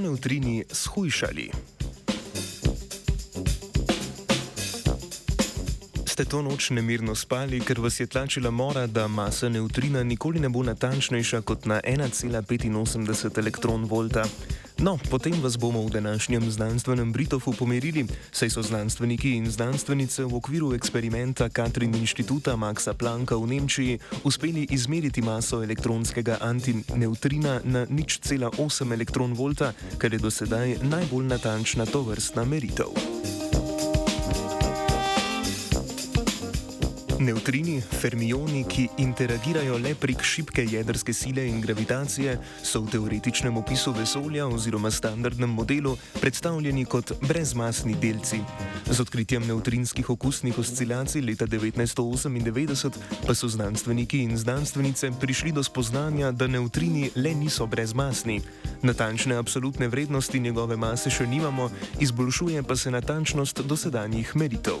So neutrini shujšali? Ste to noč nemirno spali, ker vas je tlačila mora, da masa neutrina nikoli ne bo natančnejša kot na 1,85 elektron volta? No, potem vas bomo v današnjem znanstvenem Britofu pomerili, saj so znanstveniki in znanstvenice v okviru eksperimenta Katrin inštituta Maxa Plancka v Nemčiji uspeli izmeriti maso elektronskega antineutrina na nič cela 8 elektron volta, kar je do sedaj najbolj natančna tovrstna meritev. Neutrini, fermioni, ki interagirajo le prek šibke jedrske sile in gravitacije, so v teoretičnem opisu vesolja oziroma standardnem modelu predstavljeni kot brezmasni delci. Z odkritjem neutrinskih okusnih oscilacij leta 1998 pa so znanstveniki in znanstvenice prišli do spoznanja, da neutrini le niso brezmasni. Natančne absolutne vrednosti njegove mase še nimamo, izboljšuje pa se natančnost dosedanjih meritev.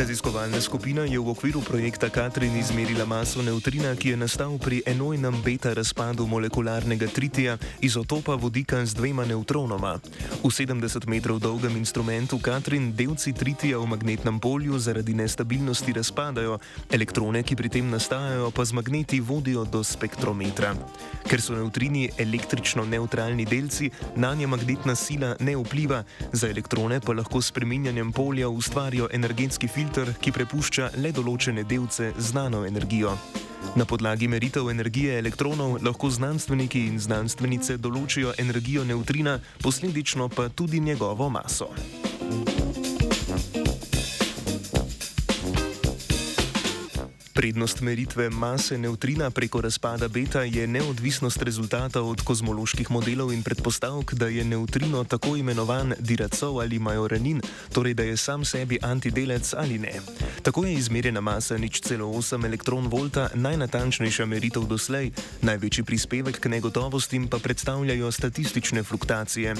Raziskovalna skupina je v okviru projekta Katrin izmerila maso neutrina, ki je nastal pri enojnem beta razpadu molekularnega tritija izotopa vodika z dvema neutronoma. V 70 metrov dolgem instrumentu Katrin delci tritija v magnetnem polju zaradi nestabilnosti razpadajo, elektrone, ki pri tem nastajajo, pa z magneti vodijo do spektrometra. Ker so neutrini električno neutralni delci, na nje magnetna sila ne vpliva, za elektrone pa lahko s spreminjanjem polja ustvarijo energetski filter filter, ki prepušča le določene delce znano energijo. Na podlagi meritev energije elektronov lahko znanstveniki in znanstvenice določijo energijo neutrina, posledično pa tudi njegovo maso. Prednost meritve mase neutrina preko razpada beta je neodvisnost rezultata od kozmoloških modelov in predpostavk, da je neutrino tako imenovan diracov ali majorenin, torej da je sam sebi antidelec ali ne. Tako je izmerjena masa nič celo 8 elektron volta najnatančnejša meritev doslej, največji prispevek k negotovostim pa predstavljajo statistične fluktuacije.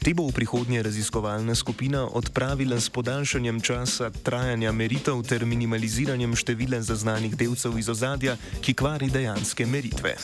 Te bo v prihodnje raziskovalna skupina odpravila s podaljšanjem časa trajanja meritev ter minimaliziranjem števila zaznanih delcev iz ozadja, ki kvari dejanske meritve.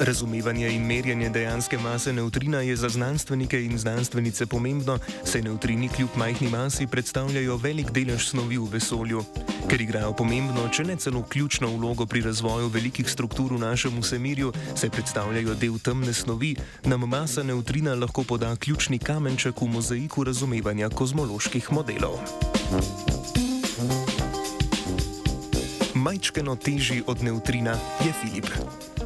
Razumevanje in merjenje dejanske mase neutrina je za znanstvenike in znanstvenice pomembno, saj neutrini kljub majhni masi predstavljajo velik delež snovi v vesolju. Ker igrajo pomembno, če ne celo ključno vlogo pri razvoju velikih struktur v našem vsemirju, saj predstavljajo del temne snovi, nam masa neutrina lahko poda ključni kamenček v mozaiku razumevanja kozmoloških modelov. Majčkeno težji od neutrina je Filip.